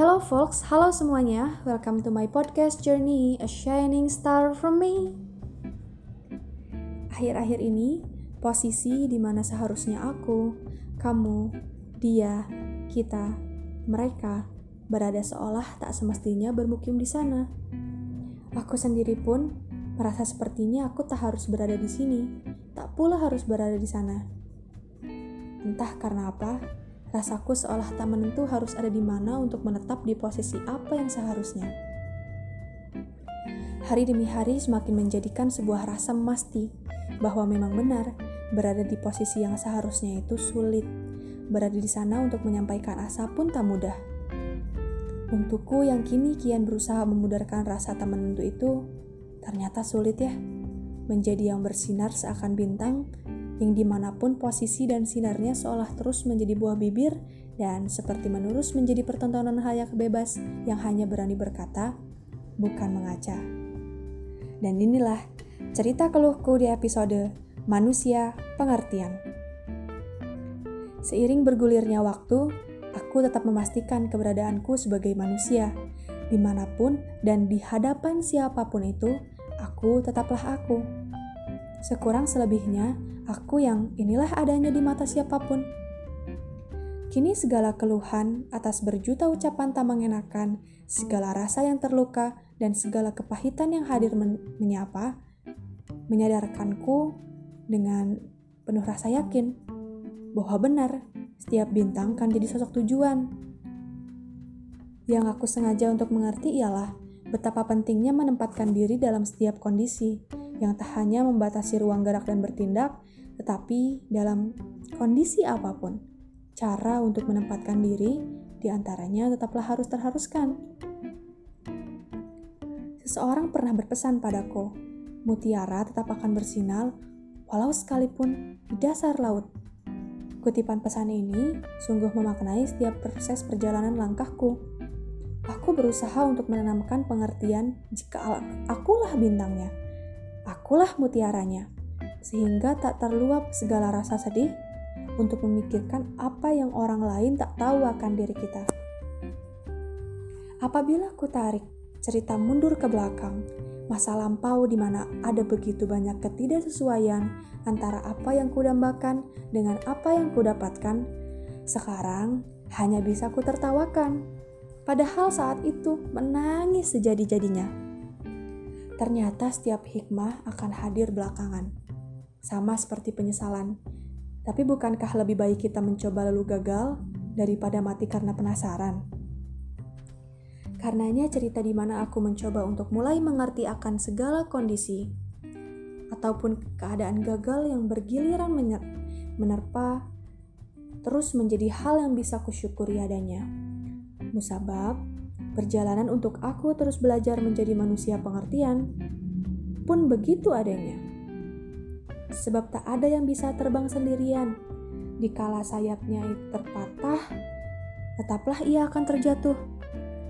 Hello folks, halo semuanya. Welcome to my podcast journey, A Shining Star from Me. Akhir-akhir ini, posisi di mana seharusnya aku, kamu, dia, kita, mereka berada seolah tak semestinya bermukim di sana. Aku sendiri pun merasa sepertinya aku tak harus berada di sini, tak pula harus berada di sana. Entah karena apa, Rasaku seolah tak menentu harus ada di mana untuk menetap di posisi apa yang seharusnya. Hari demi hari semakin menjadikan sebuah rasa mesti bahwa memang benar berada di posisi yang seharusnya itu sulit. Berada di sana untuk menyampaikan asa pun tak mudah. Untukku yang kini kian berusaha memudarkan rasa tak menentu itu, ternyata sulit ya. Menjadi yang bersinar seakan bintang yang di mana pun posisi dan sinarnya seolah terus menjadi buah bibir dan seperti menurus menjadi pertontonan hayak bebas yang hanya berani berkata, bukan mengaca. Dan inilah cerita keluhku di episode Manusia Pengertian. Seiring bergulirnya waktu, aku tetap memastikan keberadaanku sebagai manusia. Di mana pun dan di hadapan siapa pun itu, aku tetaplah aku. Sekurang selebihnya, aku yang inilah adanya di mata siapa pun. Kini segala keluhan atas berjuta ucapan tak mengenakan, segala rasa yang terluka, dan segala kepahitan yang hadir men menyapa, menyadarkanku dengan penuh rasa yakin bahwa benar setiap bintang kan jadi sosok tujuan. Yang aku sengaja untuk mengerti ialah betapa pentingnya menempatkan diri dalam setiap kondisi yang tak hanya membatasi ruang gerak dan bertindak, tetapi dalam kondisi apa pun, cara untuk menempatkan diri di antaranya tetaplah harus terharuskan. Seseorang pernah berpesan padaku, mutiara tetap akan bersinar walau sekalipun di dasar laut. Kutipan pesan ini sungguh memaknai setiap proses perjalanan langkahku. Aku berusaha untuk menanamkan pengertian jika akulah bintangnya, akulah mutiaranya sehingga tak terluap segala rasa sedih untuk memikirkan apa yang orang lain tak tahu akan diri kita. Apabila ku tarik cerita mundur ke belakang, masa lampau di mana ada begitu banyak ketidaksesuaian antara apa yang kudambakan dengan apa yang kudapatkan, sekarang hanya bisa ku tertawakan. Padahal saat itu menangis sejadi-jadinya. Ternyata setiap hikmah akan hadir belakangan sama seperti penyesalan. Tapi bukankah lebih baik kita mencoba lalu gagal daripada mati karena penasaran? Karenanya cerita di mana aku mencoba untuk mulai mengerti akan segala kondisi ataupun keadaan gagal yang bergiliran menerpa terus menjadi hal yang bisa kusyukuri adanya. Musabab, perjalanan untuk aku terus belajar menjadi manusia pengertian pun begitu adanya sebab tak ada yang bisa terbang sendirian. Dikala sayapnya terpatah, tetaplah ia akan terjatuh.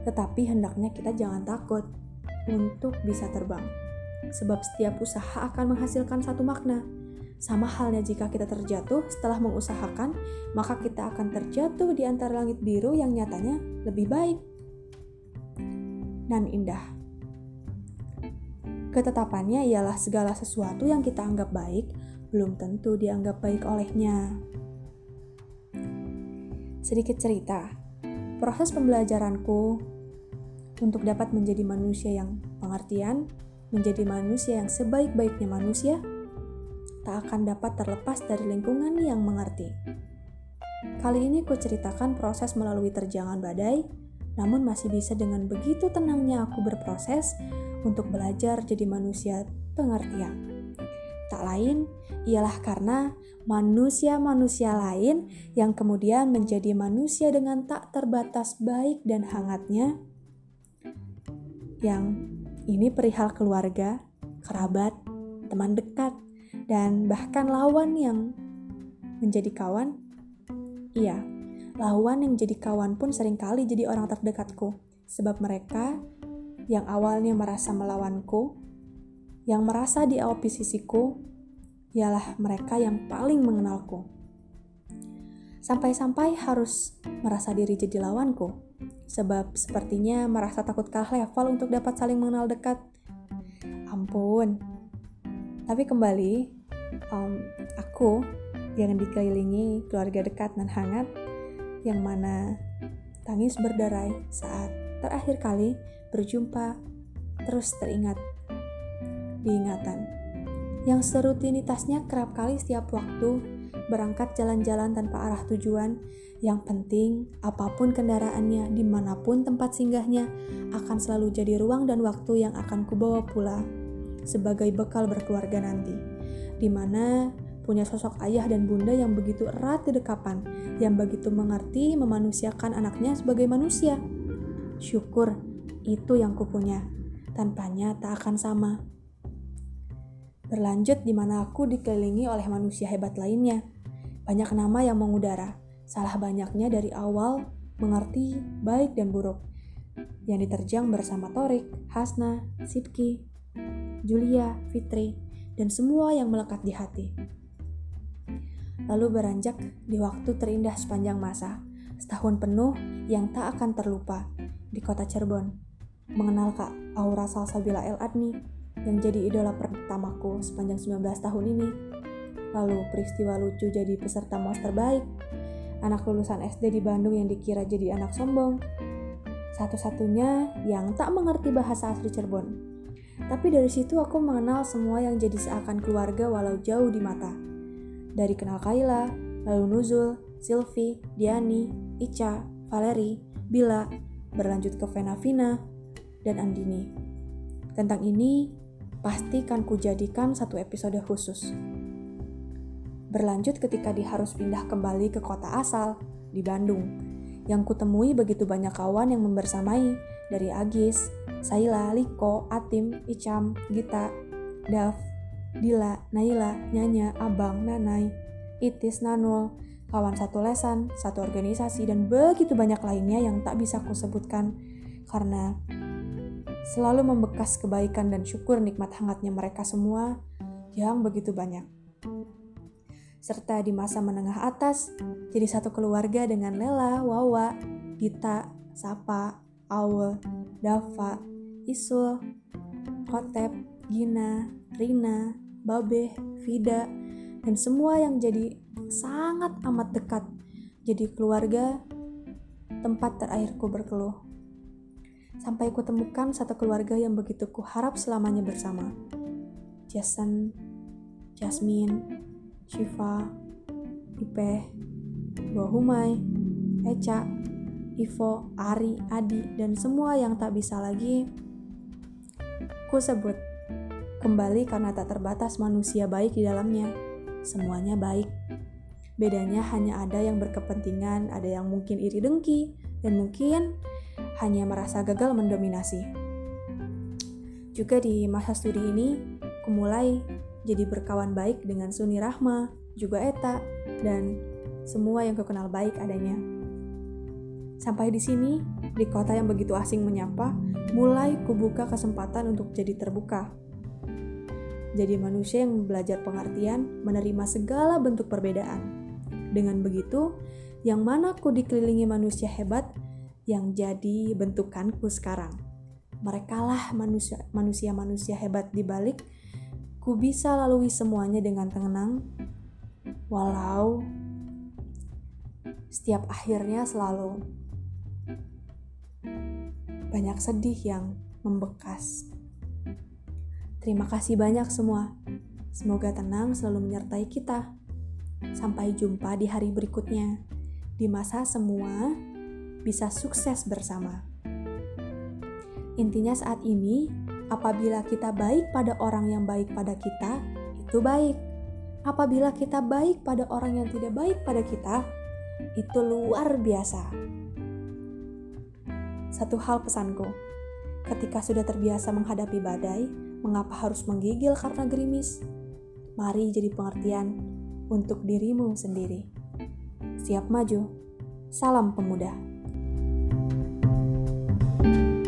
Tetapi hendaknya kita jangan takut untuk bisa terbang. Sebab setiap usaha akan menghasilkan satu makna. Sama halnya jika kita terjatuh setelah mengusahakan, maka kita akan terjatuh di antara langit biru yang nyatanya lebih baik dan indah. Ketetapannya ialah segala sesuatu yang kita anggap baik belum tentu dianggap baik olehnya. Sedikit cerita, proses pembelajaranku untuk dapat menjadi manusia yang pengertian, menjadi manusia yang sebaik-baiknya manusia, tak akan dapat terlepas dari lingkungan yang mengerti. Kali ini ku ceritakan proses melalui terjangan badai, namun masih bisa dengan begitu tenangnya aku berproses untuk belajar jadi manusia pengertian. Tak lain ialah karena manusia-manusia lain yang kemudian menjadi manusia dengan tak terbatas baik dan hangatnya, yang ini perihal keluarga, kerabat, teman dekat, dan bahkan lawan yang menjadi kawan. Iya, lawan yang jadi kawan pun sering kali jadi orang terdekatku, sebab mereka yang awalnya merasa melawanku, yang merasa di oposisiku, ialah mereka yang paling mengenalku. Sampai-sampai harus merasa diri jadi lawanku, sebab sepertinya merasa takut kalah level untuk dapat saling mengenal dekat. Ampun. Tapi kembali, um, aku yang dikelilingi keluarga dekat dan hangat, yang mana tangis berderai saat terakhir kali berjumpa terus teringat diingatan. Yang serutinitasnya kerap kali setiap waktu berangkat jalan-jalan tanpa arah tujuan. Yang penting, apa pun kendaraannya, di mana pun tempat singgahnya, akan selalu jadi ruang dan waktu yang akan kubawa pula sebagai bekal berkeluarga nanti. Di mana punya sosok ayah dan bunda yang begitu erat di dekapan, yang begitu mengerti memanusiakan anaknya sebagai manusia. Syukur, itu yang kupunya. Tanpanya tak akan sama. Berlanjut di mana aku dikelilingi oleh manusia hebat lainnya. Banyak nama yang mengudara, salah banyaknya dari awal mengerti baik dan buruk. Yang diterjang bersama Torik, Hasna, Sidki, Julia, Fitri, dan semua yang melekat di hati. Lalu beranjak di waktu terindah sepanjang masa, setahun penuh yang tak akan terlupa di kota Cirebon. Mengenal Kak Aura Salsabila El Adni yang jadi idola pertamaku sepanjang 19 tahun ini. Lalu peristiwa lucu jadi peserta MOS terbaik. Anak lulusan SD di Bandung yang dikira jadi anak sombong. Satu-satunya yang tak mengerti bahasa asli Cirebon. Tapi dari situ aku mengenal semua yang jadi seakan keluarga walau jauh di mata. Dari kenal Kaila, lalu Nuzul, Silvi, Diani, Ica, Valeri, Bila, berlanjut ke Vena Vina, dan Andini. Tentang ini, pasti kan kujadikan satu episode khusus. Berlanjut ketika dia harus pindah kembali ke kota asal, di Bandung, yang kutemui begitu banyak kawan yang membersamai, dari Agis, Saila, Liko, Atim, Icam, Gita, Dav, Dila, Naila, Nyanya, Abang, Nanai, Itis, Nanul, kawan satu lesan, satu organisasi, dan begitu banyak lainnya yang tak bisa kusebutkan karena selalu membekas kebaikan dan syukur nikmat hangatnya mereka semua yang begitu banyak. Serta di masa menengah atas, jadi satu keluarga dengan Lela, Wawa, Gita, Sapa, Aul, Dava, Isul, Kotep, Gina, Rina, Babe, Vida, dan semua yang jadi sangat amat dekat. Jadi keluarga tempat terakhirku berkeluh. Sampai kutemukan satu keluarga yang begitu kuharap selamanya bersama. Jason, Jasmine, Shiva, Ipeh, Bohumai, Eca, Ivo, Ari, Adi, dan semua yang tak bisa lagi ku sebut kembali karena tak terbatas manusia baik di dalamnya. Semuanya baik. Bedanya hanya ada yang berkepentingan, ada yang mungkin iri dengki, dan mungkin hanya merasa gagal mendominasi. Juga di masa studi ini, kumulai jadi berkawan baik dengan Suni Rahma, juga Eta, dan semua yang kukenal baik adanya. Sampai di sini, di kota yang begitu asing menyapa, mulai kubuka kesempatan untuk jadi terbuka. Jadi manusia yang belajar pengertian, menerima segala bentuk perbedaan dengan begitu, yang mana ku dikelilingi manusia hebat yang jadi bentukanku sekarang. Merekalah manusia-manusia hebat di balik ku bisa lalui semuanya dengan tenang, walau setiap akhirnya selalu banyak sedih yang membekas. Terima kasih banyak semua. Semoga tenang selalu menyertai kita. Sampai jumpa di hari berikutnya, di masa semua bisa sukses bersama. Intinya, saat ini, apabila kita baik pada orang yang baik pada kita, itu baik. Apabila kita baik pada orang yang tidak baik pada kita, itu luar biasa. Satu hal pesanku, ketika sudah terbiasa menghadapi badai, mengapa harus menggigil karena gerimis? Mari jadi pengertian untuk dirimu sendiri. Siap maju. Salam pemuda. thank you